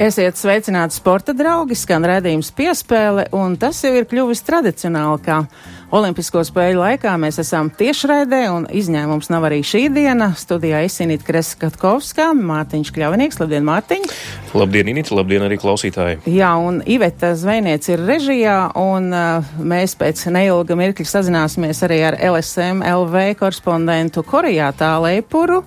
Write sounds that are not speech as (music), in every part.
Esiet sveicināti sporta draugi, skan redzījums piespēle, un tas jau ir kļuvis tradicionāli, kā Olimpisko spēļu laikā mēs esam tiešraidē, un izņēmums nav arī šī diena. Studijā Isinīt Kreskatkovskā, Mārtiņš Kļavinieks, labdien, Mārtiņ! Labdien, Inīt, labdien arī klausītāji! Jā, un Iveta Zvejniec ir režijā, un uh, mēs pēc neilga mirkļa sazināsimies arī ar LSM LV korespondentu Korejā Tāleipuru.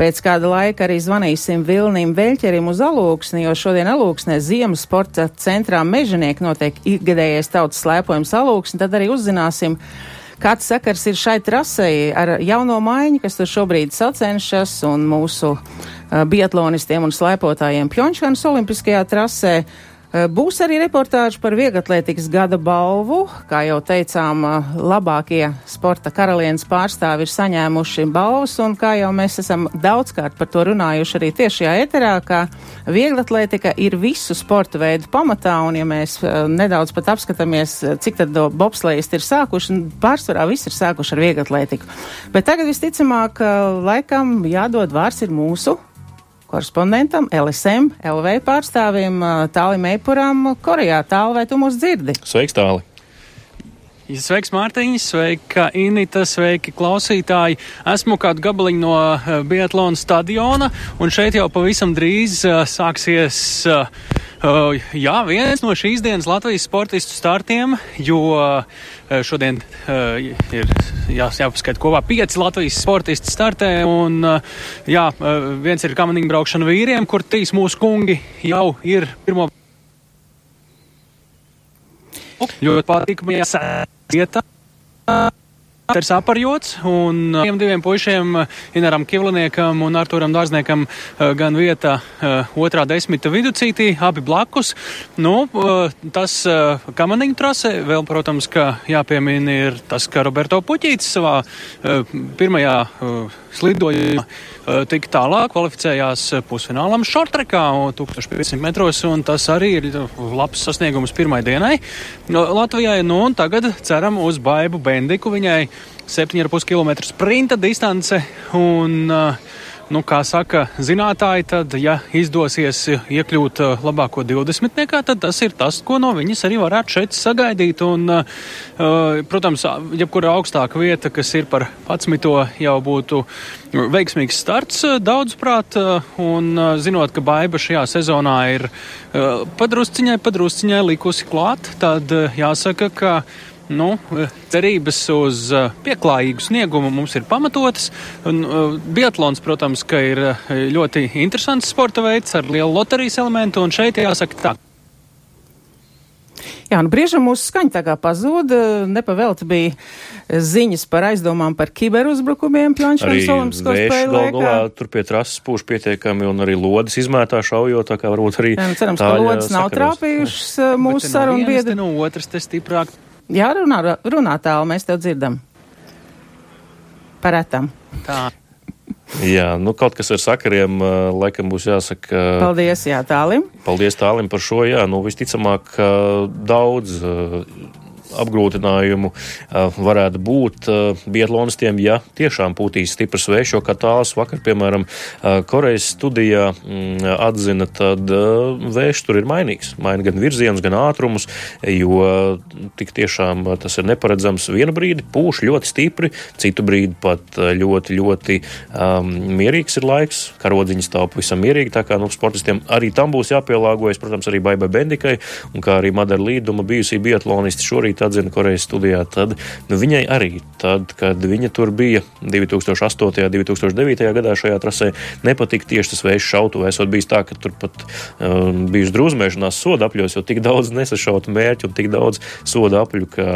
Pēc kāda laika arī zvanīsim Vilnim Veļķerim uz Alūksni, jo šodien Alūksnē Ziemas sporta centrā Mežanieki notiek ikgadējais tautas slēpojums Alūksni, tad arī uzzināsim, kāds sakars ir šai trasei ar jauno maiņu, kas tur šobrīd sacenšas un mūsu uh, biatlonistiem un slēpotājiem Pjončānas olimpiskajā trasē. Eh, būs arī reportāži par vieglatlētikas gada balvu. Kā jau teicām, eh, labākie sporta karalienes pārstāvi ir saņēmuši balvas, un kā jau mēs esam daudzkārt par to runājuši arī tiešajā eterā, ka vieglatlētika ir visu sporta veidu pamatā, un ja mēs eh, nedaudz pat apskatāmies, cik tad bobslējisti ir sākuši, pārsvarā viss ir sākuši ar vieglatlētiku. Bet tagad visticamāk, laikam jādod vārds ir mūsu korespondentam, LSM, LV pārstāvim Tālim Eipuram Korejā. Tāli, vai tu mūs dzirdi? Sveiks, Tāli! Sveiks, Mārtiņš, sveika Inita, sveiki klausītāji. Esmu kādu gabaliņu no Biatlona stadiona, un šeit jau pavisam drīz uh, sāksies uh, Uh, jā, viens no šīs dienas Latvijas sportistu startiem, jo uh, šodien uh, ir jā, jāpaskaita kopā pieci Latvijas sportisti startē. Un, uh, jā, viens ir kamaniņu braukšana vīriem, kur trīs mūsu kungi jau ir pirmo. Ļoti patīkamajā vietā ir saparjots, un tiem diviem puišiem, Inaram Kivliniekam un Arturam Dārzniekam, gan vieta otrā desmita viducītī, abi blakus. Nu, tas kamaniņu trasē, vēl, protams, ka jāpiemina ir tas, ka Roberto Puķītis savā pirmajā slidojumā tik tālāk kvalificējās pusfinālam šortrekā 1500 metros, un tas arī ir labs sasniegums pirmai dienai Latvijai. Nu, un tagad ceram uz Baibu Bendiku. Viņai 7,5 km sprinta distance un uh, Nu, kā saka zinātāji, tad, ja izdosies iekļūt uh, labāko 20. nekā, tad tas ir tas, ko no viņas arī varētu šeit sagaidīt. Un, uh, protams, jebkura augstāka vieta, kas ir par 11. jau būtu veiksmīgs starts daudzprāt, un zinot, ka Baiba šajā sezonā ir padrusciņai, padrusciņai likusi klāt, tad jāsaka, ka nu, cerības uz uh, pieklājīgu sniegumu mums ir pamatotas. Un, uh, biatlons, protams, ir ļoti interesants sporta veids ar lielu loterijas elementu, un šeit jāsaka tā. Jā, nu briežam mūsu skaņa tā kā pazuda, nepavēlti bija ziņas par aizdomām par kiberuzbrukumiem Pjončānas olimpisko spēļu laikā. Tur pie trases pūš pietiekami un arī lodes izmētā šaujot, tā kā varbūt arī. Jā, nu, cerams, ka lodes nav trāpījušas mūsu sarunu biedri. No otras te stiprāk Jā, runā, runā tālu, mēs tev dzirdam. Paretam. Tā. Jā, nu kaut kas ar sakariem laikam būs jāsaka. Paldies, jā, tālim. Paldies tālim par šo, jā, nu visticamāk daudz apgrūtinājumu varētu būt biatlonistiem, ja tiešām pūtīs stiprs vējš, jo kā tāls vakar, piemēram, Korejas studijā mm, atzina, tad vējš tur ir mainīgs. Maina gan virzienus, gan ātrumus, jo tik tiešām tas ir neparedzams. Vienu brīdi pūš ļoti stipri, citu brīdi pat ļoti, ļoti um, mierīgs ir laiks. Karodziņas stāv pavisam mierīgi, tā kā nu, sportistiem arī tam būs jāpielāgojas, protams, arī Baibai Bendikai, un kā arī Madara Līduma bijusī biatlonisti šorīt šeit atzina Korejas studijā, tad nu, viņai arī, tad, kad viņa tur bija 2008. un 2009. gadā šajā trasē, nepatika tieši tas vējš šautu. Esot bijis tā, ka tur pat um, bijuši drūzmēšanās soda apļos, jo tik daudz nesašautu mērķu un tik daudz soda apļu, ka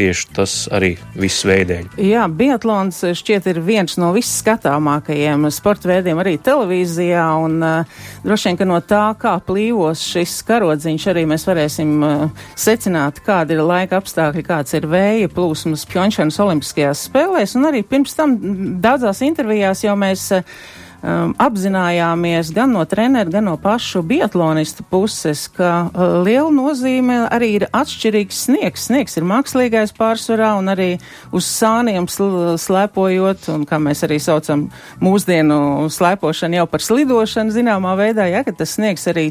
tieši tas arī viss veidēļ. Jā, biatlons šķiet ir viens no visskatāmākajiem sporta veidiem arī televīzijā, un uh, droši vien, ka no tā, kā plīvos šis karodziņš, arī mēs varēsim uh, secināt, kāda ir laika apstākļi, kāds ir vēja plūsmas Pjončanas olimpiskajās spēlēs, un arī pirms tam daudzās intervijās jau mēs uh, um, apzinājāmies gan no treneru, gan no pašu biatlonistu puses, ka uh, liela nozīme arī ir atšķirīgs sniegs. Sniegs ir mākslīgais pārsvarā un arī uz sāniem sl slēpojot, un kā mēs arī saucam mūsdienu slēpošanu jau par slidošanu zināmā veidā, ja, ka tas sniegs arī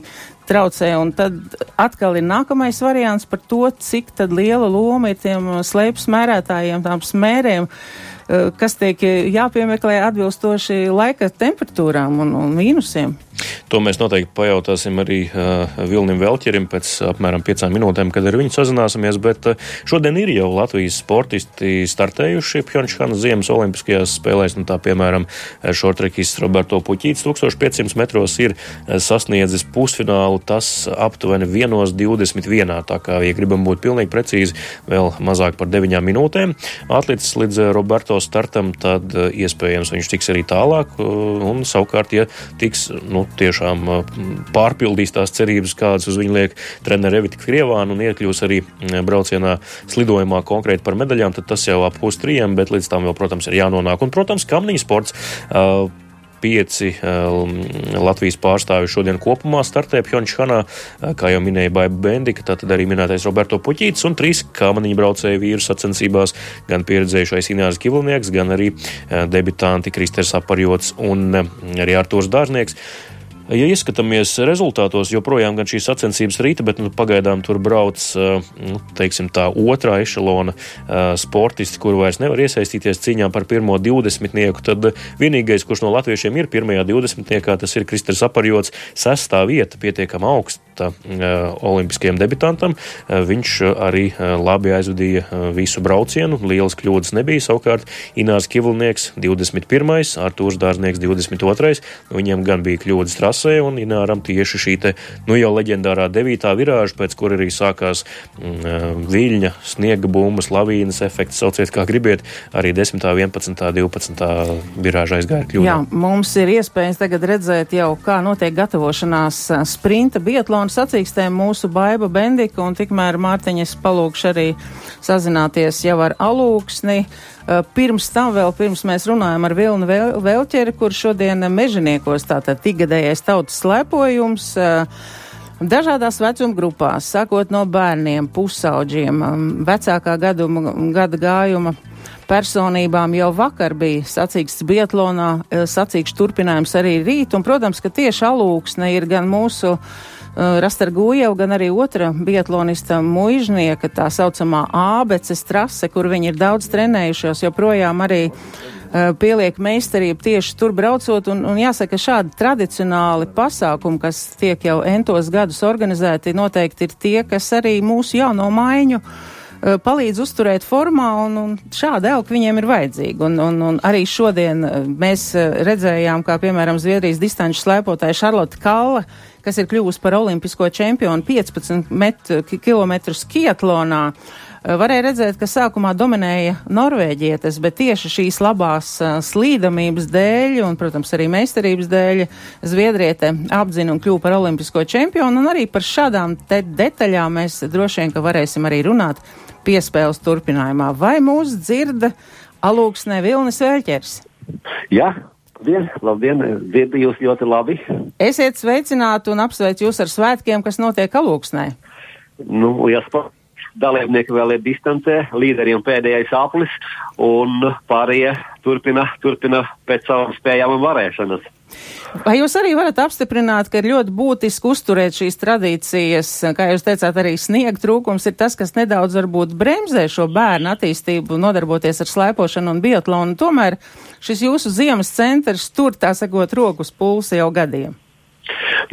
traucē, un tad atkal ir nākamais variants par to, cik liela loma ir tiem slēpes mērētājiem, tām smērēm. Uh, kas tiek jāpiemeklē atbilstoši laika temperatūrām un, un mīnusiem. To mēs noteikti pajautāsim arī uh, Vilnim Velķerim pēc apmēram piecām minūtēm, kad ar viņu sazināsimies. Bet uh, šodien ir jau Latvijas sportisti startējuši Pjončānas Ziemas Olimpiskajās spēlēs. Nu, tā, piemēram, šortrekists Roberto Puķīts 1500 metros ir sasniedzis pusfinālu. Tas aptuveni 1.21. Tā kā, ja gribam būt pilnīgi precīzi, vēl mazāk par 9 minūtēm. Atlicis līdz Roberto startam, tad eh, iespējams viņš tiks arī tālāk. Eh, un savukārt, ja tiks nu, tiešām pārpildīs tās cerības, kādas uz viņu liek treneris Evita Krievāna un iekļūs arī braucienā slidojumā konkrēti par medaļām, tad tas jau ap pustrījiem, bet līdz tam vēl, protams, ir jānonāk. Un, protams, kamniņu sports. Uh, pieci Latvijas pārstāvi šodien kopumā startē Pjončhanā, uh, kā jau minēja Baiba Bendika, tātad arī minētais Roberto Puķītis un trīs kamaniņu braucēju vīru sacensībās, gan pieredzējušais Inārs Kivlnieks, gan arī debitanti Kristers Aparjots un arī Artūrs Dārznieks. Ja ieskatāmies rezultātos, joprojām gan šīs sacensības rīta, bet nu, pagaidām tur brauc nu, teiksim, tā otrā ešalona sportisti, kur vairs nevar iesaistīties cīņā par pirmo 20. Tad vienīgais, kurš no latviešiem ir pirmajā 20. tas ir Kristers Aparjots, sestā vieta pietiekama augsta olimpiskajam debitantam. Viņš arī labi aizvadīja visu braucienu, lielas kļūdas nebija. Savukārt Inārs Kivlnieks 21. Artūrs Dārznieks 22. Viņiem gan bija kļūdas trasē un Ināram tieši šī te, nu jau leģendārā devītā virāža, pēc kur arī sākās mm, viļņa, sniega bumbas, lavīnas efekts, sauciet kā gribiet, arī 10., 11., 12. virāža aizgāja kļūda. Jā, mums ir iespējas tagad redzēt jau, kā notiek gatavošanās sprinta biatlona sacīkstēm mūsu Baiba Bendika, un tikmēr Mārtiņas palūkšu arī sazināties jau ar alūksni. Eh, pirms tam, vēl pirms mēs runājam ar Vilnu Velķeri, kur šodien mežoniekos tātad tigadējais tautas slēpojums. Eh, dažādās vecuma grupās, sākot no bērniem, pusauģiem, mm, vecākā gaduma, gada gājuma personībām jau vakar bija sacīksts Bietlonā, eh, sacīksts turpinājums arī rīt, un, protams, ka tieši alūksne ir gan mūsu Uh, Rastar Gujeva, gan arī otra biatlonista muižnieka, tā saucamā ābeces trase, kur viņi ir daudz trenējušies, joprojām arī uh, pieliek meistarību tieši tur braucot, un, un jāsaka, šādi tradicionāli pasākumi, kas tiek jau entos gadus organizēti, noteikti ir tie, kas arī mūsu jauno maiņu uh, palīdz uzturēt formā, un, un šāda elka viņiem ir vajadzīga. Un, un, un arī šodien mēs redzējām, kā piemēram Zviedrijas distanču slēpotāja Šarlota Kalla kas ir kļuvusi par olimpisko čempionu 15 metru, km skiatlonā. Eh, varēja redzēt, ka sākumā dominēja norvēģietes, bet tieši šīs labās uh, slīdamības dēļ un, protams, arī meistarības dēļ Zviedriete apdzina un kļūpa par olimpisko čempionu, un arī par šādām detaļām mēs droši vien, ka varēsim arī runāt piespēles turpinājumā. Vai mūs dzirda alūksnē Vilnis Vēļķers? Jā, Labdien, labdien, dzirdu jūs ļoti labi. Esiet sveicināti un apsveicu jūs ar svētkiem, kas notiek alūksnē. Nu, jāspa, dalībnieki vēl ir distancē, līderiem pēdējais aplis un pārējie turpina, turpina pēc savām spējām un varēšanas. Vai jūs arī varat apstiprināt, ka ir ļoti būtiski uzturēt šīs tradīcijas, kā jūs teicāt, arī sniega trūkums ir tas, kas nedaudz varbūt bremzē šo bērnu attīstību, nodarboties ar slēpošanu un biatlonu. Tomēr šis jūsu ziemas centrs tur, tā sakot, rokas pulsi jau gadiem.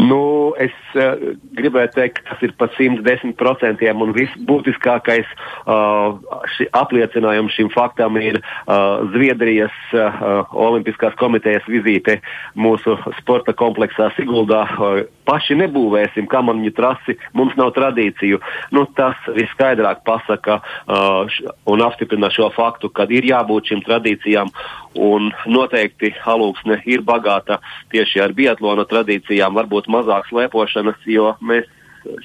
Nu, es uh, gribēju teikt, ka tas ir pa 110% un visbūtiskākais uh, ši, apliecinājums šim faktam ir uh, Zviedrijas uh, Olimpiskās komitejas vizīte mūsu sporta kompleksā Siguldā. Uh, paši nebūvēsim kamaniņu trasi, mums nav tradīciju. Nu, tas viskaidrāk pasaka uh, un apstiprina šo faktu, ka ir jābūt šīm tradīcijām un noteikti halūksne ir bagāta tieši ar biatlona tradīcijām, varbūt mazāk slēpošanas, jo mēs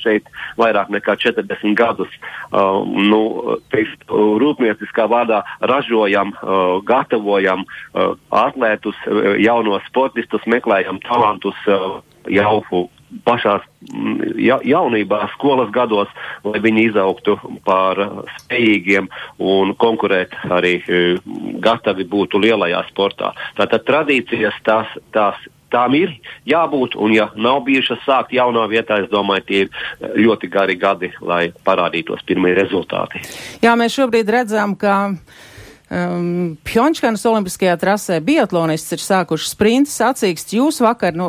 šeit vairāk nekā 40 gadus. Uh, nu, teiks, rūpnieciskā vārdā ražojam, uh, gatavojam uh, atlētus, uh, jaunos sportistus, meklējam talantus uh, jau pašās mm, ja, jaunībā, skolas gados, lai viņi izaugtu par spējīgiem un konkurēt arī gatavi būtu lielajā sportā. Tātad tradīcijas tās, tās tām ir jābūt, un ja nav bijušas sākt jaunā vietā, es domāju, tie ir ļoti gari gadi, lai parādītos pirmie rezultāti. Jā, mēs šobrīd redzam, ka Um, Pjončkanas olimpiskajā trasē biatlonists ir sākuši sprintu sacīkst. Jūs vakar nu,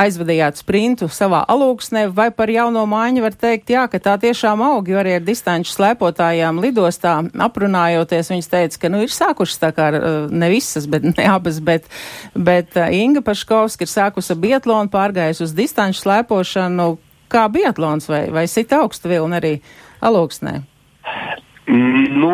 aizvadījāt sprintu savā alūksnē, vai par jauno mājiņu var teikt, jā, ka tā tiešām aug, jo arī ar distanču slēpotājām lidostā aprunājoties, viņas teica, ka nu ir sākušas tā kā uh, ne visas, bet ne abas, bet, bet uh, Inga Paškovska ir sākusi biatlonu, pārgājusi uz distanču slēpošanu kā biatlons vai, vai sit augstu vilni arī alūksnē. Nu,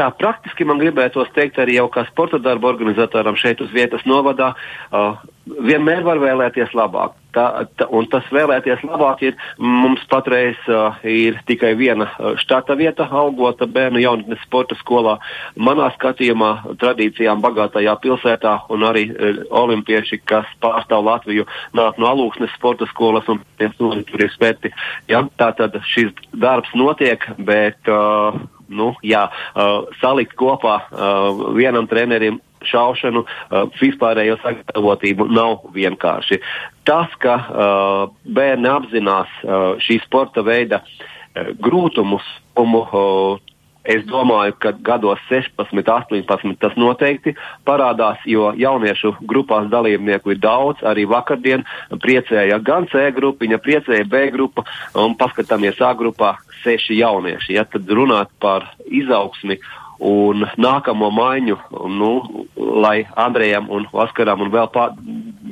tā praktiski man gribētos teikt arī jau kā sporta darba organizatoram šeit uz vietas novadā, uh, vienmēr var vēlēties labāk. Tā, tā, un tas vēlēties labāk ir mums patreiz uh, ir tikai viena štata vieta algota bērnu jaunatnes sporta skolā. Manā skatījumā tradīcijām bagātajā pilsētā un arī uh, olimpieši, kas pārstāv Latviju, nāk no alūksnes sporta skolas un tur ir spēti. Ja? Tā tad šis darbs notiek, bet uh, nu, jā, uh, salikt kopā uh, vienam trenerim šaušanu, uh, vispārējo sagatavotību nav vienkārši. Tas, ka uh, bērni apzinās uh, šī sporta veida uh, grūtumus, um, uh, Es domāju, ka gados 16, 18 tas noteikti parādās, jo jauniešu grupās dalībnieku ir daudz. Arī vakardien priecēja gan C grupiņa, priecēja B grupa un paskatāmies A grupā seši jaunieši. Ja tad runāt par izaugsmi un nākamo maiņu, nu, lai Andrejam un Vaskaram un vēl pār,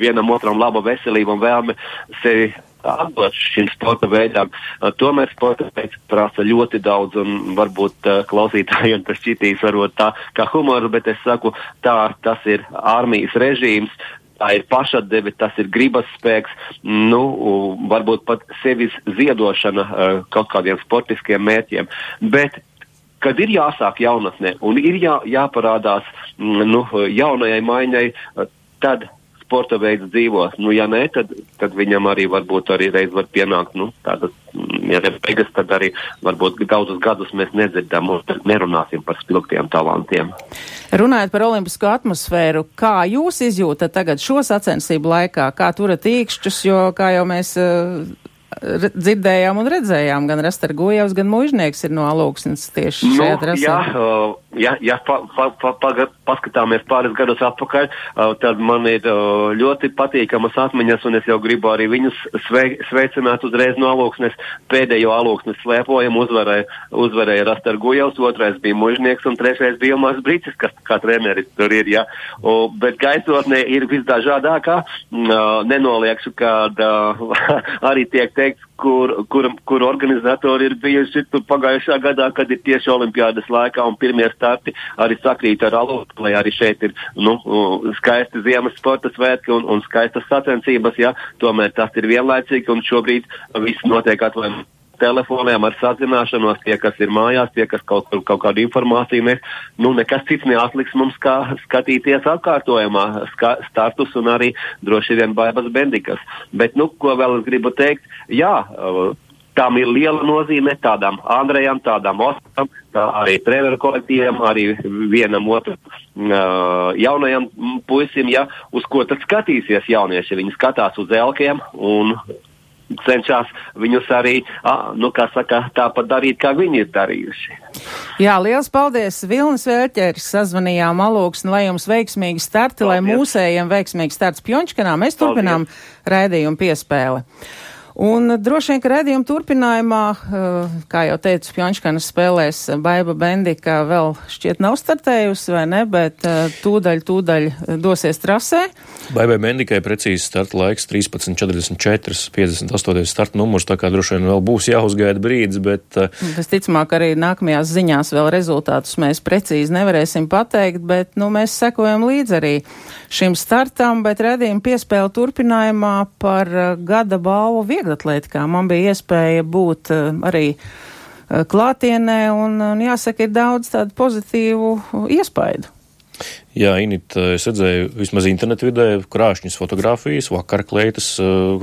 vienam otram laba veselība un vēlme sevi atdot šim sporta veidam. Tomēr sporta veids prasa ļoti daudz, un varbūt klausītājiem tas šķitīs varbūt tā kā humoru, bet es saku, tā tas ir armijas režīms, tā ir pašatdeve, tas ir gribas spēks, nu, varbūt pat sevis ziedošana kaut kādiem sportiskiem mērķiem. Bet kad ir jāsāk jaunatnē un ir jā, jāparādās nu, jaunajai maiņai, tad sporta veids dzīvo. Nu, ja nē, tad, tad viņam arī varbūt arī reiz var pienākt nu, tādas, mm, ja beigas, tad arī varbūt daudzus gadus mēs nedzirdam un nerunāsim par spilgtiem talantiem. Runājot par olimpisko atmosfēru, kā jūs izjūtat tagad šo sacensību laikā, kā turat īkšķus, jo, kā jau mēs uh, dzirdējām un redzējām, gan Rastargojevs, gan Mužnieks ir no alūksnes tieši nu, šajā trasē. Jā, uh, ja, ja pa, pa, pa, pa, paskatāmies pāris gadus atpakaļ, uh, tad man ir uh, ļoti patīkamas atmiņas, un es jau gribu arī viņus svei, sveicināt uzreiz no alūksnes. Pēdējo alūksnes slēpojumu uzvarēja, uzvarēja Rastargojevs, otrais bija Mužnieks, un trešais bija Ilmārs Brīcis, kas kā treneris tur ir, jā. O, bet gaisotnē ir visdažādākā, uh, nenoliekšu, uh, (laughs) arī tiek teikts, kur, kur, kur organizatori ir bijuši pagājušā gadā, kad ir tieši olimpiādas laikā un pirmie starti arī sakrīt ar alotu, lai arī šeit ir nu, skaisti ziemas sporta svētki un, un skaistas sacensības, ja, tomēr tas ir vienlaicīgi un šobrīd viss notiek atvainojumu telefoniem ar sazināšanos, tie, kas ir mājās, tie, kas kaut, kur, kaut kādu informāciju nes. Nu, nekas cits neatliks mums, kā skatīties atkārtojumā ska, startus un arī droši vien baibas bendikas. Bet, nu, ko vēl es gribu teikt, jā. Tām ir liela nozīme tādām Andrejam, tādām Osaram, tā arī treneru kolektīvam, arī vienam otram uh, jaunajam puisim, ja, uz ko tad skatīsies jaunieši. Viņi skatās uz elkiem un cenšas viņus arī, a, nu, kā saka, tāpat darīt, kā viņi ir darījuši. Jā, liels paldies! Vilnis Vērķeris sazvanījām alūksni, lai jums veiksmīgi starti, paldies. lai mūsējiem veiksmīgi starts Pjončkanā. Mēs turpinām raidījumu piespēli. Un droši vien, ka redzījuma turpinājumā, eh, kā jau teicu, Pjončkanas spēlēs Baiba Bendika vēl šķiet nav startējusi, vai ne, bet eh, tūdaļ, tūdaļ dosies trasē. Baibai Bendikai precīzi starta laiks 13.44, 58. starta numurs, tā kā droši vien vēl būs jāuzgaida brīdis, bet. Eh, Visticamāk, arī nākamajās ziņās vēl rezultātus mēs precīzi nevarēsim pateikt, bet, nu, mēs sekojam līdz arī šim startam, bet redzījuma piespēle turpinājumā par gada balvu viegli vieglatlētikā. Man bija iespēja būt arī klātienē un, un jāsaka, ir daudz tādu pozitīvu iespaidu. Jā, Init, es redzēju vismaz internetu vidē krāšņas fotogrāfijas, vakar kleitas, uh,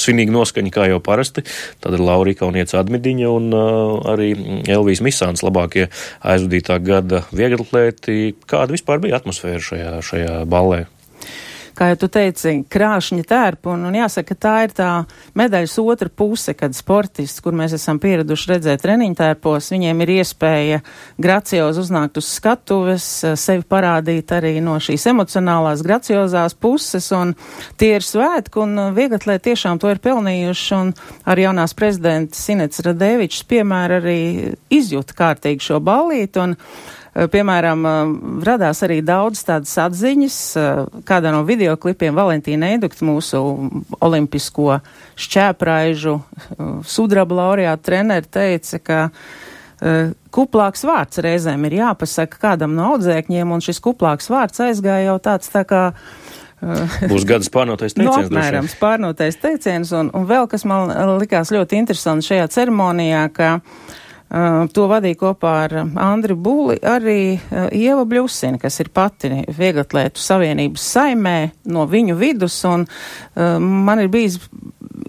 svinīgi noskaņa, kā jau parasti. Tad ir Laurija Kauniec Admidiņa un uh, arī Elvijas Misāns labākie aizvadītā gada vieglatlēti. Kāda vispār bija atmosfēra šajā, šajā ballē? Kā jau tu teici, krāšņa tērpa, un, un jāsaka, tā ir tā medaļas otra puse, kad sportists, kur mēs esam pieraduši redzēt treniņu tērpos, viņiem ir iespēja graciozi uznākt uz skatuves, sevi parādīt arī no šīs emocionālās, graciozās puses, un tie ir svētki, un vieglatlē tiešām to ir pelnījuši, un ar jaunās prezidents Sinets Radēvičs piemēra arī izjūta kārtīgi šo ballīti, un piemēram, eh, radās arī daudz tādas atziņas. Eh, kādā no videoklipiem Valentīna Eidukta, mūsu olimpisko šķēpraižu sudraba laureāta treneri, teica, ka kuplāks vārds reizēm ir jāpasaka kādam no audzēkņiem, un šis kuplāks vārds aizgāja jau tāds tā kā Būs gads pārnotais (laughs) nu, teiciens. no, apmēram, pārnotais teiciens, un, un vēl, kas man likās ļoti interesanti šajā ceremonijā, ka Uh, to vadīja kopā ar Andri Būli arī Ieva Bļusina, kas ir pati vieglatlētu savienības saimē no viņu vidus, un man ir bijis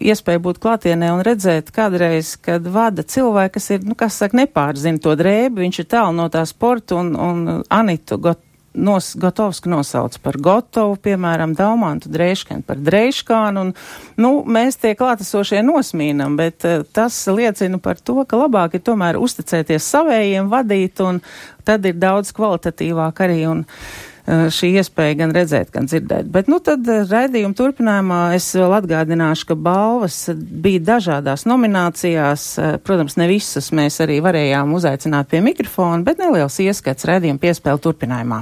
iespēja būt klātienē un redzēt kādreiz, kad vada cilvēki, kas ir, nu, kas saka, nepārzina to drēbi, viņš ir tālu no tā sporta, un, un Anitu got, nos, Gotovsku nosauc par Gotovu, piemēram, Daumantu Dreiškanu par Dreiškānu, un, nu, mēs tie klātesošie nosmīnam, bet uh, tas liecina par to, ka labāk ir tomēr uzticēties savējiem, vadīt, un tad ir daudz kvalitatīvāk arī, un uh, šī iespēja gan redzēt, gan dzirdēt. Bet, nu, tad uh, raidījuma turpinājumā es vēl atgādināšu, ka balvas bija dažādās nominācijās. Protams, ne visas mēs arī varējām uzaicināt pie mikrofona, bet neliels ieskats raidījuma piespēle turpinājumā.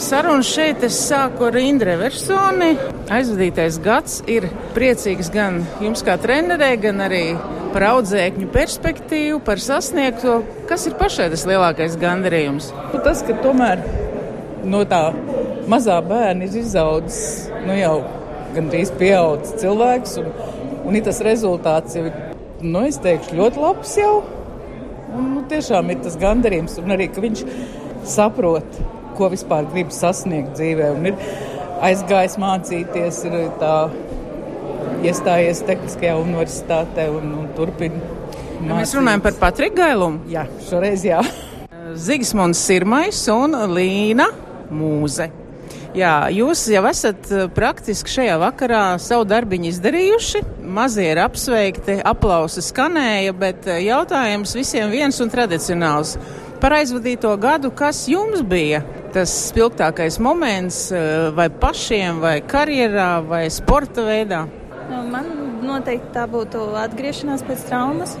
Sarunu šeit es sāku ar Indre Versoni. Aizvadītais gads ir priecīgs gan jums kā trenerē, gan arī par audzēkņu perspektīvu, par sasniegto. Kas ir pašai tas lielākais gandarījums? Nu, tas, ka tomēr no tā mazā bērna ir izaudzis nu jau gandrīz pieaudzis cilvēks, un, un ir tas rezultāts jau, nu, es teikšu, ļoti labs jau. Un, nu, tiešām ir tas gandarījums, un arī, ka viņš saprot, ko vispār grib sasniegt dzīvē. Un ir aizgājis mācīties, ir tā iestājies Tehniskajā universitātē un, un turpina. Ja mēs runājam par Patriku Gailumu. Jā, šoreiz jā. Zigismunds Sirmais un Līna Mūze. Jā, jūs jau esat eh, praktiski šajā vakarā savu darbiņu izdarījuši. Mazie ir apsveikti, aplausi skanēja, bet eh, jautājums visiem viens un tradicionāls. Par aizvadīto gadu, kas jums bija tas spilgtākais moments eh, vai pašiem, vai karjerā, vai sporta veidā? Nu, man noteikti tā būtu atgriešanās pēc traumas.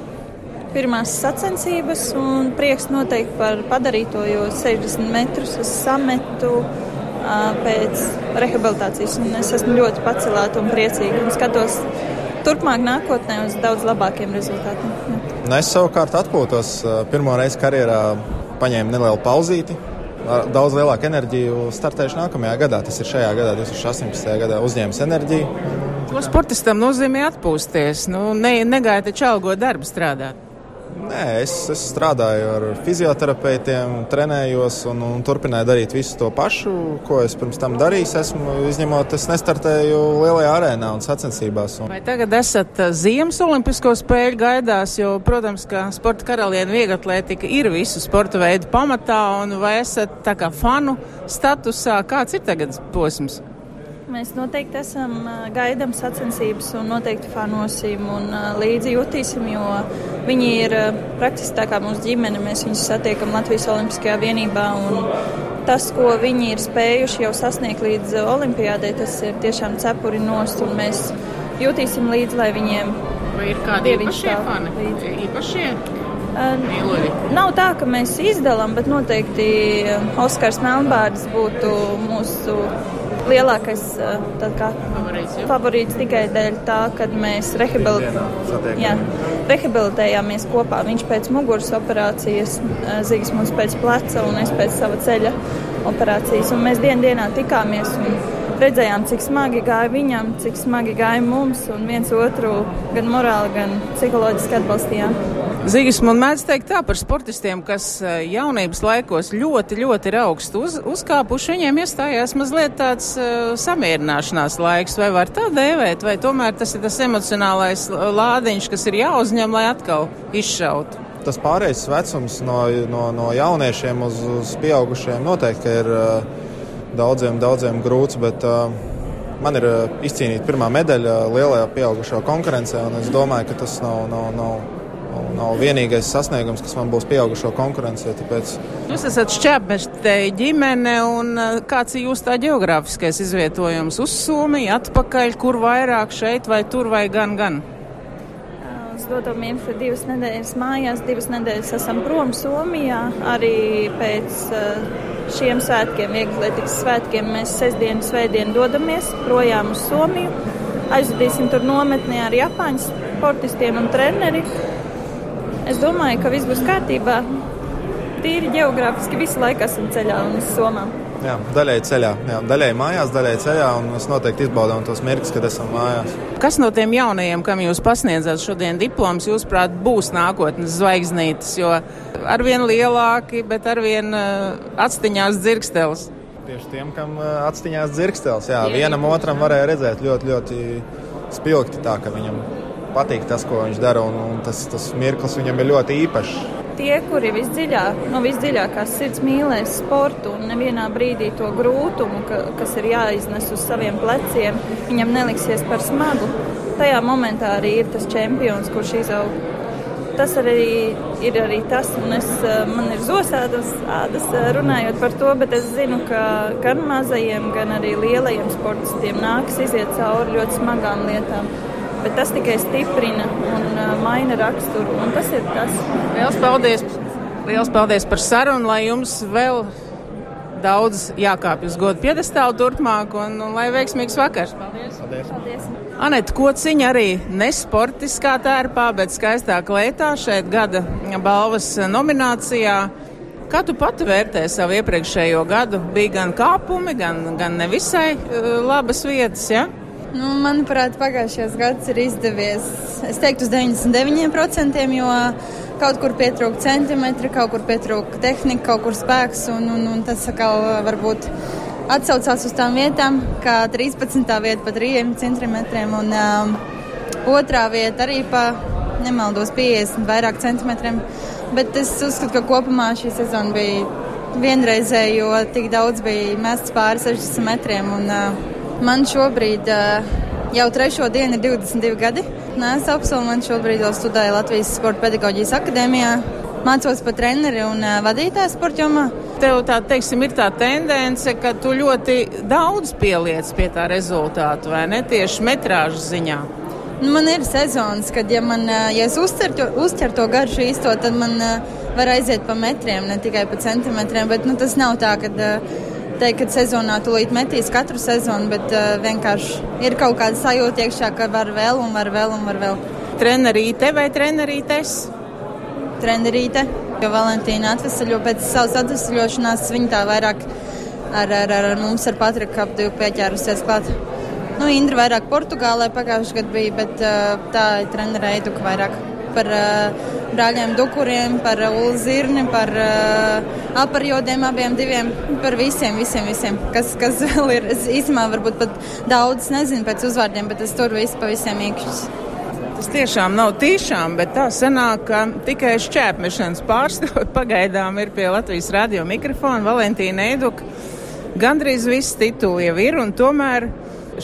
Pirmās sacensības un prieks noteikti par padarīto, jo 60 metrus es sametu pēc rehabilitācijas. Es esmu ļoti pacelēta un priecīga un skatos turpmāk nākotnē uz daudz labākiem rezultātiem. Nu, es savukārt atpūtos. Pirmo reizi karjerā paņēmu nelielu pauzīti. Ar daudz lielāku enerģiju startēšu nākamajā gadā. Tas ir šajā gadā, 2018. gadā, uzņēmis enerģiju. Ko sportistam nozīmē atpūsties? Nu, ne, negaidīt taču algo darbu strādāt. Nē, es, es strādāju ar fizioterapeitiem, trenējos un, un turpināju darīt visu to pašu, ko es pirms tam darīju. Esmu izņemot, es nestartēju lielajā arēnā un sacensībās. Un... Vai tagad esat uh, Ziemas Olimpisko spēļu gaidās, jo, protams, ka sporta karaliene vieglatlētika ir visu sporta veidu pamatā, un vai esat tā kā fanu statusā? Kāds ir tagad posms? Mēs noteikti esam gaidām sacensības un noteikti fanosim un līdzi jutīsim, jo viņi ir praktiski tā kā mūsu ģimene. Mēs viņus satiekam Latvijas Olimpiskajā vienībā. Tas, ko viņi ir spējuši jau sasniegt līdz olimpiādē, tas ir tiešām cepuri nost, un mēs jutīsim līdzi, lai viņiem Vai ir kādi īpašie fani? Īpašie? Mīluļi. Nav tā, ka mēs izdalām, bet noteikti Oskars Melnbārds būtu mūsu lielākais kā, favorīts, favorīts tikai dēļ tā, ka mēs rehabilitējāmies rehabilitējāmies kopā. Viņš pēc muguras operācijas, Zīgas mums pēc pleca un es pēc sava ceļa operācijas. Un mēs dien dienā tikāmies un redzējām, cik smagi gāja viņam, cik smagi gāja mums, un viens otru gan morāli, gan psiholoģiski atbalstījām. Zīgas man mēdz teikt tā par sportistiem, kas eh, jaunības laikos ļoti, ļoti ir augstu uz, uzkāpuši. Viņiem iestājās mazliet tāds uh, samierināšanās laiks, vai var tā dēvēt, vai tomēr tas ir tas emocionālais lādiņš, kas ir jāuzņem, lai atkal izšautu. Tas pārējais vecums no, no, no jauniešiem uz, uz pieaugušiem noteikti ir uh, daudziem, daudziem grūts, bet uh, man ir uh, izcīnīta pirmā medaļa lielajā pieaugušo konkurencē, un es domāju, ka tas nav, nav, nav nav vienīgais sasniegums, kas man būs pieaugušo konkurencē. Tāpēc... Jūs esat šķēpmeštēji ģimene, un kāds ir jūsu tā geogrāfiskais izvietojums? Uz Somiju, atpakaļ, kur vairāk šeit vai tur vai gan gan? Mirkli divas nedēļas mājās, divas nedēļas esam prom Somijā. Arī pēc uh, šiem svētkiem, vieglietīgas svētkiem, mēs sestdienu, svētdienu dodamies projām uz Somiju. Aizvedīsim tur nometnē ar Japāņu sportistiem un treneri. Es domāju, ka viss būs kārtībā. Tīri geogrāfiski visu laiku esam ceļā un uz Somām. Jā, daļai ceļā, jā, daļai mājās, daļai ceļā, un mēs noteikti izbaudām tos mirkļus, kad esam mājās. Kas no tiem jaunajiem, kam jūs pasniedzat šodien diploms, jūsuprāt, būs nākotnes zvaigznītes, jo arvien lielāki, bet arvien uh, atstiņās dzirkstels? Tieši tiem, kam uh, atstiņās dzirkstels, jā, jā vienam otram varēja redzēt ļoti, ļoti spilgti tā, ka viņam patīk tas, ko viņš dara, un, un tas, tas mirklis viņam ir ļoti īpašs. Tie, kuri visdziļāk, no visdziļākās sirds mīlēs sportu un nevienā brīdī to grūtumu, ka, kas ir jāiznes uz saviem pleciem, viņam neliksies par smagu. Tajā momentā arī ir tas čempions, kurš izaug. Tas arī ir arī tas, un es, man ir zosādas ādas runājot par to, bet es zinu, ka gan mazajiem, gan arī lielajiem sportistiem nāks iziet cauri ļoti smagām lietām bet tas tikai stiprina un uh, maina raksturu. Un tas ir tas. Liels paldies! Liels paldies par sarunu, lai jums vēl daudz jākāpj uz godu piedestālu turpmāk un, un lai veiksmīgs vakars. Paldies! Paldies. Paldies. Aneta Kociņa arī nesportiskā tērpā, bet skaistā klētā šeit gada balvas nominācijā. Kā tu pati vērtē savu iepriekšējo gadu? Bija gan kāpumi, gan, gan nevisai uh, labas vietas, ja? Nu, manuprāt, pagājušais gads ir izdevies. Es teiktu, uz 99%, jo kaut kur pietrūka centimetri, kaut kur pietrūka tehnika, kaut kur spēks. Un, un, un tas atkal varbūt atsaucās uz tām vietām, kā 13. vieta pa 3 centimetriem, un um, otrā vieta arī pa nemaldos 50 vairāk centimetriem. Bet es uzskatu, ka kopumā šī sezona bija vienreizēja, jo tik daudz bija mests pāri 60 metriem. Un, uh, Man šobrīd jau trešo dienu ir 22 gadi. Nē, es absolūti šobrīd vēl studēju Latvijas Sporta pedagoģijas akadēmijā. Mācos par treneri un vadītāju sporta jomā. Tev tā teiksim, ir tā tendence, ka tu ļoti daudz pieliec pie tā rezultātu, vai ne tieši metrāžu ziņā. Nu, man ir sezonas, kad, ja, man, ja es uztveru to, uztver to garšu īsto, tad man var aiziet pa metriem, ne tikai pa centimetriem. Bet nu, tas nav tā, ka teikt, ka sezonā tūlīt metīs katru sezonu, bet uh, vienkārši ir kaut kāda sajūta iekšā, ka var vēl un var vēl un var vēl. Trenerīte vai trenerītes? Trenerīte, jo Valentīna atvesaļo pēc savas atvesaļošanās, viņa tā vairāk ar, ar, ar, ar mums ar Patriku ap divu pieķērusies klāt. Nu, Indra vairāk Portugālē pagājušajā gadā bija, bet uh, tā ir trenerē Eduka vairāk par uh, brāļiem Dukuriem, par uh, Ulu Zirni, par uh, aparjodiem abiem diviem, par visiem, visiem, visiem, kas, kas (laughs) vēl ir. Es īstenībā varbūt pat daudz nezinu pēc uzvārdiem, bet es tur visu pa visiem iekšķus. Tas tiešām nav tiešām, bet tā sanāk, ka tikai šķēpmešanas pārstāvot (laughs) pagaidām ir pie Latvijas radio mikrofona Valentīna Eiduka. Gandrīz viss tituli jau ir, un tomēr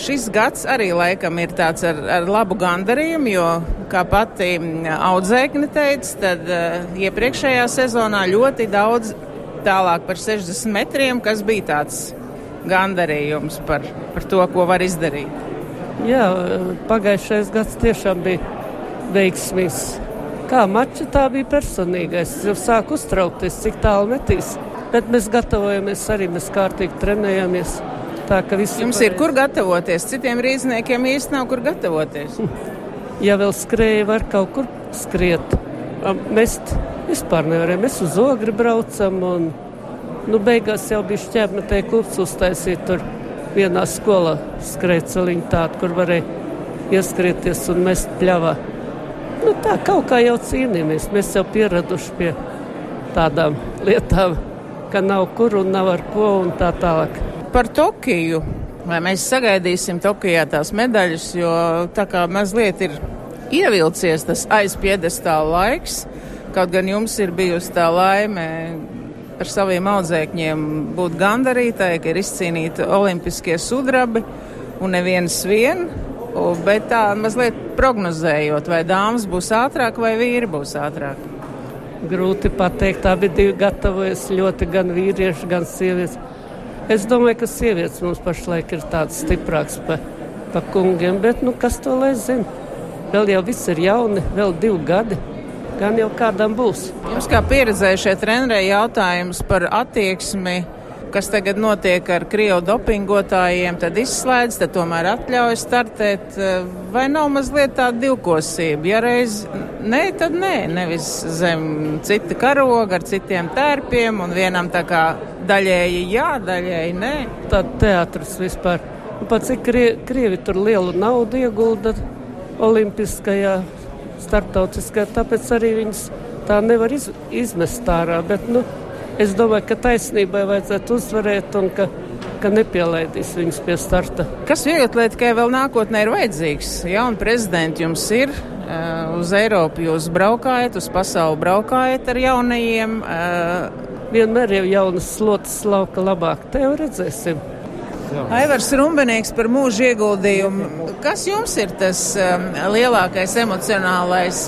šis gads arī laikam ir tāds ar, ar labu gandarījumu, jo, kā pati audzēkne teica, tad uh, iepriekšējā sezonā ļoti daudz tālāk par 60 metriem, kas bija tāds gandarījums par, par to, ko var izdarīt. Jā, pagājušais gads tiešām bija veiksmīgs. Kā mača tā bija personīgais. Es jau sāku uztraukties, cik tālu metīs. Bet mēs gatavojamies arī, mēs kārtīgi trenējamies. Tā Jums ir kur gatavoties, citiem rīzniekiem īsti nav kur gatavoties. ja vēl skrēja, var kaut kur skriet. Mēs vispār nevaram. Mēs uz ogri braucam un Nu, beigās jau bija šķērsmetē klubs uztaisīt tur vienā skolā skrejceliņu tādu, kur varēja ieskrieties un mest pļavā. Nu, tā kaut kā jau cīnījāmies. Mēs jau pieraduši pie tādām lietām, ka nav kur un nav ar ko un tā tālāk. Par Tokiju. Vai mēs sagaidīsim Tokijā tās medaļas, jo tā kā mazliet ir ievilcies tas aizpiedestāla laiks, kaut gan jums ir bijusi tā laime ar saviem audzēkņiem būt gandarītai, ka ir izcīnīti olimpiskie sudrabi un neviens vien, bet tā mazliet prognozējot, vai dāmas būs ātrāk vai vīri būs ātrāk. Grūti pateikt, abi divi gatavojas ļoti gan vīrieši, gan sievietes. Es domāju, ka sievietes mums pašlaik ir tāds stiprāks par pa kungiem, bet nu, kas to lai zina? Vēl jau viss ir jauni, vēl divi gadi. Gan jau kādam būs. Jums kā pieredzējušie trenerei jautājums par attieksmi kas tagad notiek ar krievu dopingotājiem, tad izslēdz, tad tomēr atļauj startēt. Vai nav mazliet tāda divkosība? Ja reiz nē, tad nē, nevis zem cita karoga ar citiem tērpiem un vienam tā kā daļēji jā, daļēji nē. Tad teātris vispār. Pat cik krie, krievi tur lielu naudu iegulda olimpiskajā, starptautiskajā, tāpēc arī viņas tā nevar iz, izmest ārā. Bet, nu, Es domāju, ka taisnībai vajadzētu uzvarēt un ka, ka nepielaidīs viņus pie starta. Kas vieglatlētikai vēl nākotnē ir vajadzīgs? Jauni prezidenti jums ir. Uh, uz Eiropu jūs braukājat, uz pasauli braukājat ar jaunajiem. Uh, Vienmēr jau jaunas slotas lauka labāk. Te jau redzēsim. Aivars Rumbenīgs par mūža ieguldījumu. Kas jums ir tas um, lielākais emocionālais?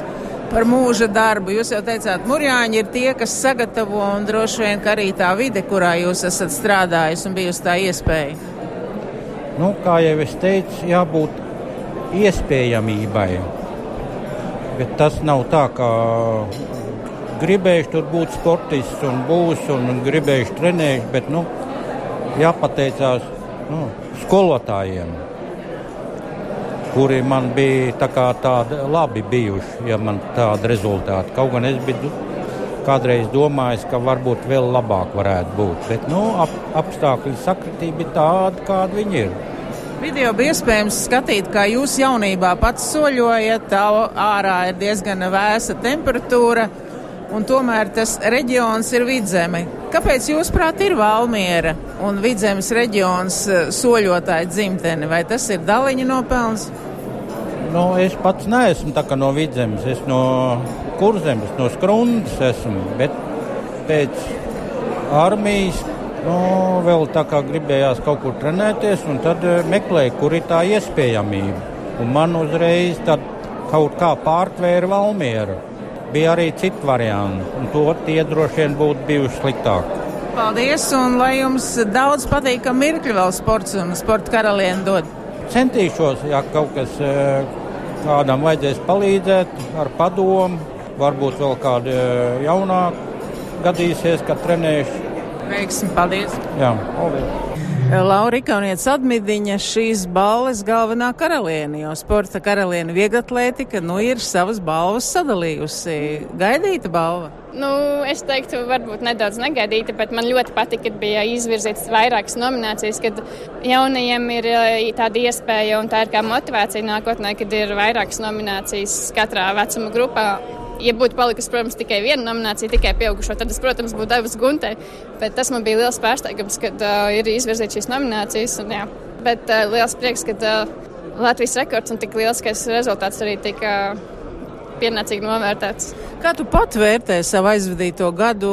Par mūža darbu. Jūs jau teicāt, Mūrjāņi ir tie, kas sagatavo un droši vien arī tā vide, kurā jūs esat strādājis un bijusi tā iespēja. Nu, kā jau es teicu, jābūt iespējamībai. Bet tas nav tā, ka gribējuši tur būt sportists un būs un, gribējuši trenējuši, bet nu, jāpateicās nu, skolotājiem kuri man bija tā tādi labi bijuši, ja man tādi rezultāti. Kaut gan es biju kādreiz domājis, ka varbūt vēl labāk varētu būt. Bet nu, ap, apstākļu sakritība ir tāda, kāda viņi ir. Video bija iespējams skatīt, kā jūs jaunībā pats soļojat, tā ārā ir diezgan vēsa temperatūra, un tomēr tas reģions ir vidzeme. Kāpēc jūs prāt ir Valmiera un vidzemes reģions eh, soļotāja dzimtene? Vai tas ir Daliņa nopelns? Nu, es pats neesmu no vidzemes, es no kurzemes, no skrundas esmu. Bet pēc armijas nu, vēl tā kā gribējās kaut kur trenēties, un tad eh, meklēju, kur ir tā iespējamība. Un man uzreiz kaut kā pārtvēra Valmiera. Bija arī citi varianti, un to tie droši vien būtu bijuši sliktāki. Paldies, un lai jums daudz patīkam mirkļi vēl sports un sporta karalieni dod centīšos, ja kaut kas eh, kādam vajadzēs palīdzēt ar padomu, varbūt vēl kādu eh, jaunāku gadīsies, kad trenēšu. Veiksim, paldies! Jā, paldies! Laura Ikaunietes atmidiņa šīs balvas galvenā karaliene, jo sporta karaliene vieglatlētika nu ir savas balvas sadalījusi. Gaidīta balva? Nu, es teiktu, varbūt nedaudz negaidīta, bet man ļoti patika, ka bija izvirzītas vairākas nominācijas, kad jaunajiem ir eh, tāda iespēja un tā ir kā motivācija nākotnē, kad ir vairākas nominācijas katrā vecuma grupā. Ja būtu palikusi, protams, tikai viena nominācija, tikai pieaugušo, tad es, protams, būtu devusi Guntai. Bet tas man bija liels pārsteigums, kad uh, ir izvirzīts šīs nominācijas. Un, jā. bet uh, liels prieks, ka uh, Latvijas rekords un tik lielskais rezultāts arī tika pienācīgi novērtēts. Kā tu pat vērtē savu aizvadīto gadu?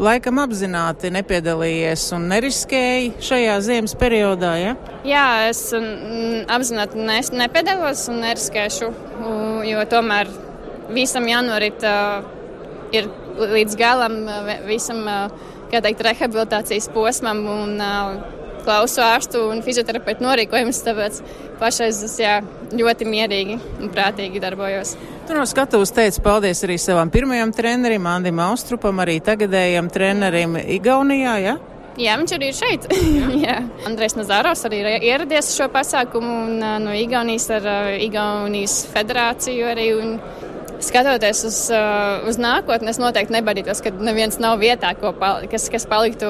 Laikam apzināti nepiedalījies un neriskēji šajā ziemas periodā, ja? Jā, es mm, apzināti ne, nepiedalos un neriskēšu, jo tomēr visam jānorit uh, ir līdz galam, uh, visam, uh, teikt, rehabilitācijas posmam un klausu ārstu un fizioterapeitu norīkojumus, tāpēc pašais es jā, ļoti mierīgi un prātīgi darbojos. Tu no skatuves teici paldies arī savam pirmajam trenerim, Andim Austrupam, arī tagadējam trenerim Igaunijā, ja? Jā, viņš arī ir šeit. (laughs) Jā. Andrēs Nazāros arī ir ieradies šo pasākumu un, no Igaunijas ar Igaunijas federāciju arī. Un, skatoties uz, uh, uz nākotni, es noteikti nebadītos, ka neviens nav vietā, pal kas, kas paliktu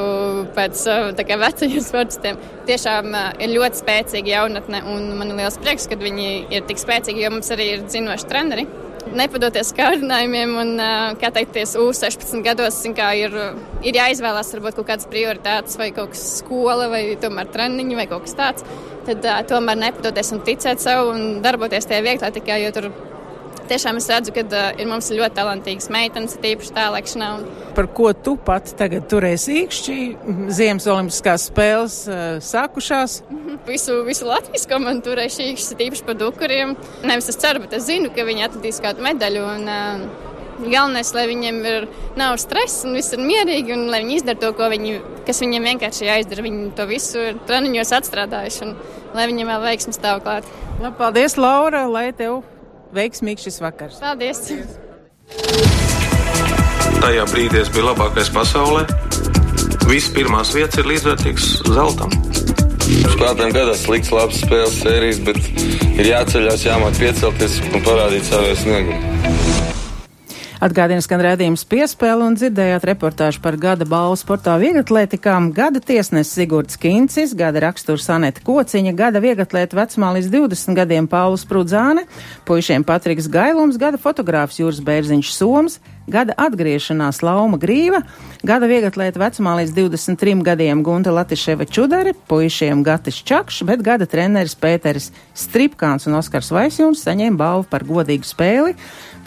pēc uh, vecajiem (laughs) sportistiem. Tiešām uh, ir ļoti spēcīga jaunatne, un man ir liels prieks, ka viņi ir tik spēcīgi, jo mums arī ir zinoši treneri. Nepadoties kārdinājumiem, un, kā teikties, U16 gados kā ir, ir jāizvēlās varbūt kaut kādas prioritātes, vai kaut kas skola, vai tomēr treniņi, vai kaut kas tāds. Tad uh, tomēr nepadoties un ticēt sev un darboties tajā vieglā tikai, jo tur tiešām es redzu, ka uh, ir mums ļoti talantīgas meitenes, tīpaši tālēkšanā. Un... Par ko tu pati tagad turēsi īkšķi? Ziemas olimpiskās spēles uh, sākušās. Mhm. Visu, visu Latvijas komandu turēšu īkšķi, tīpaši par dukuriem. Nevis es ceru, bet es zinu, ka viņi atradīs kādu medaļu. Un, uh, Galvenais, lai viņiem ir, nav stress un viss ir mierīgi, un lai viņi izdara to, viņi, kas viņiem vienkārši jāizdara. Viņi to visu ir treniņos atstrādājuši, un lai viņiem vēl veiksmi stāv klāt. Labi, paldies, Laura, lai tev veiksmīgs šis vakars. Paldies! Tajā brīdī es biju labākais pasaulē. Visas pirmās vietas ir līdzvērtīgas zeltam. Spēlētājiem gadās slikts, labs spēles sērijas, bet ir jāceļās, jāmāk piecelties un parādīt savu sniegumu. Atgādina skan redzījums piespēle un dzirdējāt reportāžu par gada balvu sportā vieglatlētikām, gada tiesnesis Sigurds Kincis, gada raksturs Aneta Kociņa, gada vieglatlēta vecumā līdz 20 gadiem Paulus Prudzāne, puišiem Patriks Gailums, gada fotogrāfs Jūras Bērziņš Soms, gada atgriešanās Lauma Grīva, gada vieglatlēta vecumā līdz 23 gadiem Gunta Latiševa Čudari, puišiem Gatis Čakš, bet gada treneris Pēteris Stripkāns un Oskars Vaisjūns saņēma balvu par godīgu spēli.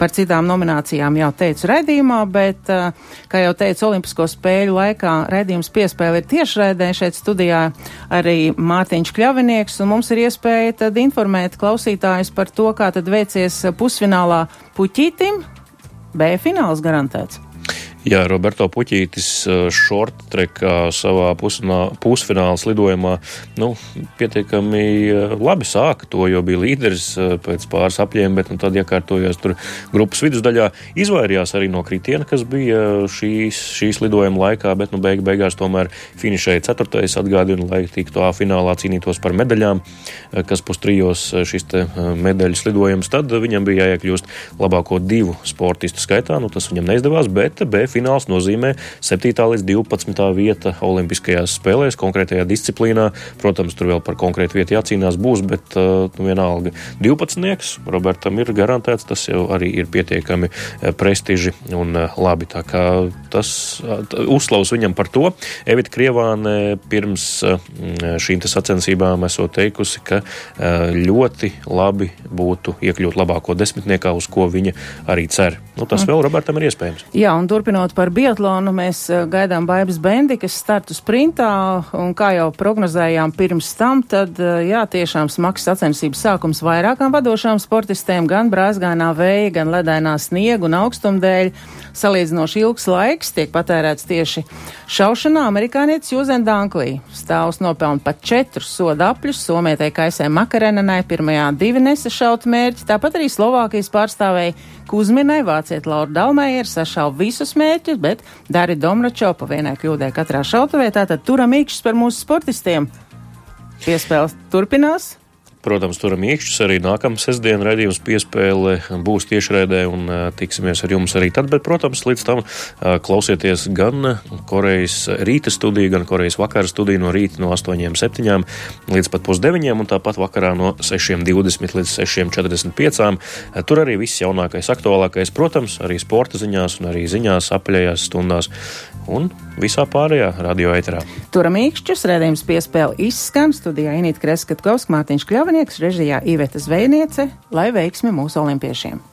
Par citām nominācijām jau teicu raidījumā, bet, eh, kā jau teicu, Olimpisko spēļu laikā raidījums piespēle ir tiešraidē šeit studijā arī Mārtiņš Kļavinieks, un mums ir iespēja tad informēt klausītājus par to, kā tad veicies pusfinālā puķītim. B fināls garantēts. Jā, Roberto Puķītis šortrekā eh, savā pusfināls lidojumā nu, pietiekami eh, labi sāka to, jo bija līderis eh, pēc pāris apļiem, bet nu, tad iekārtojās tur grupas vidusdaļā. Izvairījās arī no kritiena, kas bija šīs, šīs lidojuma laikā, bet nu, beig, beigās tomēr finišēja ceturtais atgādina, lai tiktu A finālā cīnītos par medaļām, kas pustrijos šis medaļas lidojums. Tad viņam bija jāiekļūst labāko divu sportistu skaitā, nu tas viņam neizdevās, bet B fināls nozīmē 7. līdz 12. vieta Olimpiskajās spēlēs, konkrētajā disciplīnā. Protams, tur vēl par konkrētu vietu jācīnās būs, bet uh, nu, vienalga 12. Robertam ir garantēts, tas jau arī ir pietiekami uh, prestiži un uh, labi. Tā kā tas uzslavs viņam par to. Evita Krievāne pirms šīm sacensībām esot teikusi, ka ļoti labi būtu iekļūt labāko desmitniekā, uz ko viņa arī cer. Nu, tas mm. vēl Robertam ir iespējams. Jā, un turpinot runājot par biatlonu, mēs eh, gaidām Baibas Bendikas startu sprintā, un kā jau prognozējām pirms tam, tad, eh, jā, tiešām smags sacensības sākums vairākām vadošām sportistēm, gan brāzgainā vēja, gan ledainā sniega un augstumdēļ. Salīdzinoši ilgs laiks tiek patērēts tieši šaušanā. Amerikānietis Jūzen Danklī stāvs nopelna pat četrus soda apļus, somietē Kaisē Makarenenai pirmajā divi nesašaut mērķi, tāpat arī Slovākijas pārstāvēja Kuzminai, vāciet Laura Dalmēja ir sašauv visus mērķus, bet Dari Domračo pa vienai kļūdē katrā šautavē, tātad turam īkšķis par mūsu sportistiem. Piespēles turpinās. Protams, turam iekšķus arī. Nākamā sestdiena raidījums piespēle būs tiešraidē un tiksimies ar jums arī tad, bet, protams, līdz tam klausieties gan Korejas rīta studiju, gan Korejas vakara studiju no rīta no 8.7 līdz pat pusdeviņiem un tāpat vakarā no 6.20 līdz 6.45. Tur arī viss jaunākais, aktuālākais, protams, arī sporta ziņās un arī ziņās apaļajās stundās un visā pārējā radio eterā. Turam īkšķus, redzējums piespēle izskan studijā Inīt Kreskatkovs, Mārtiņš Kļavnieks, režijā Iveta Zvejniece, lai veiksmi mūsu olimpiešiem!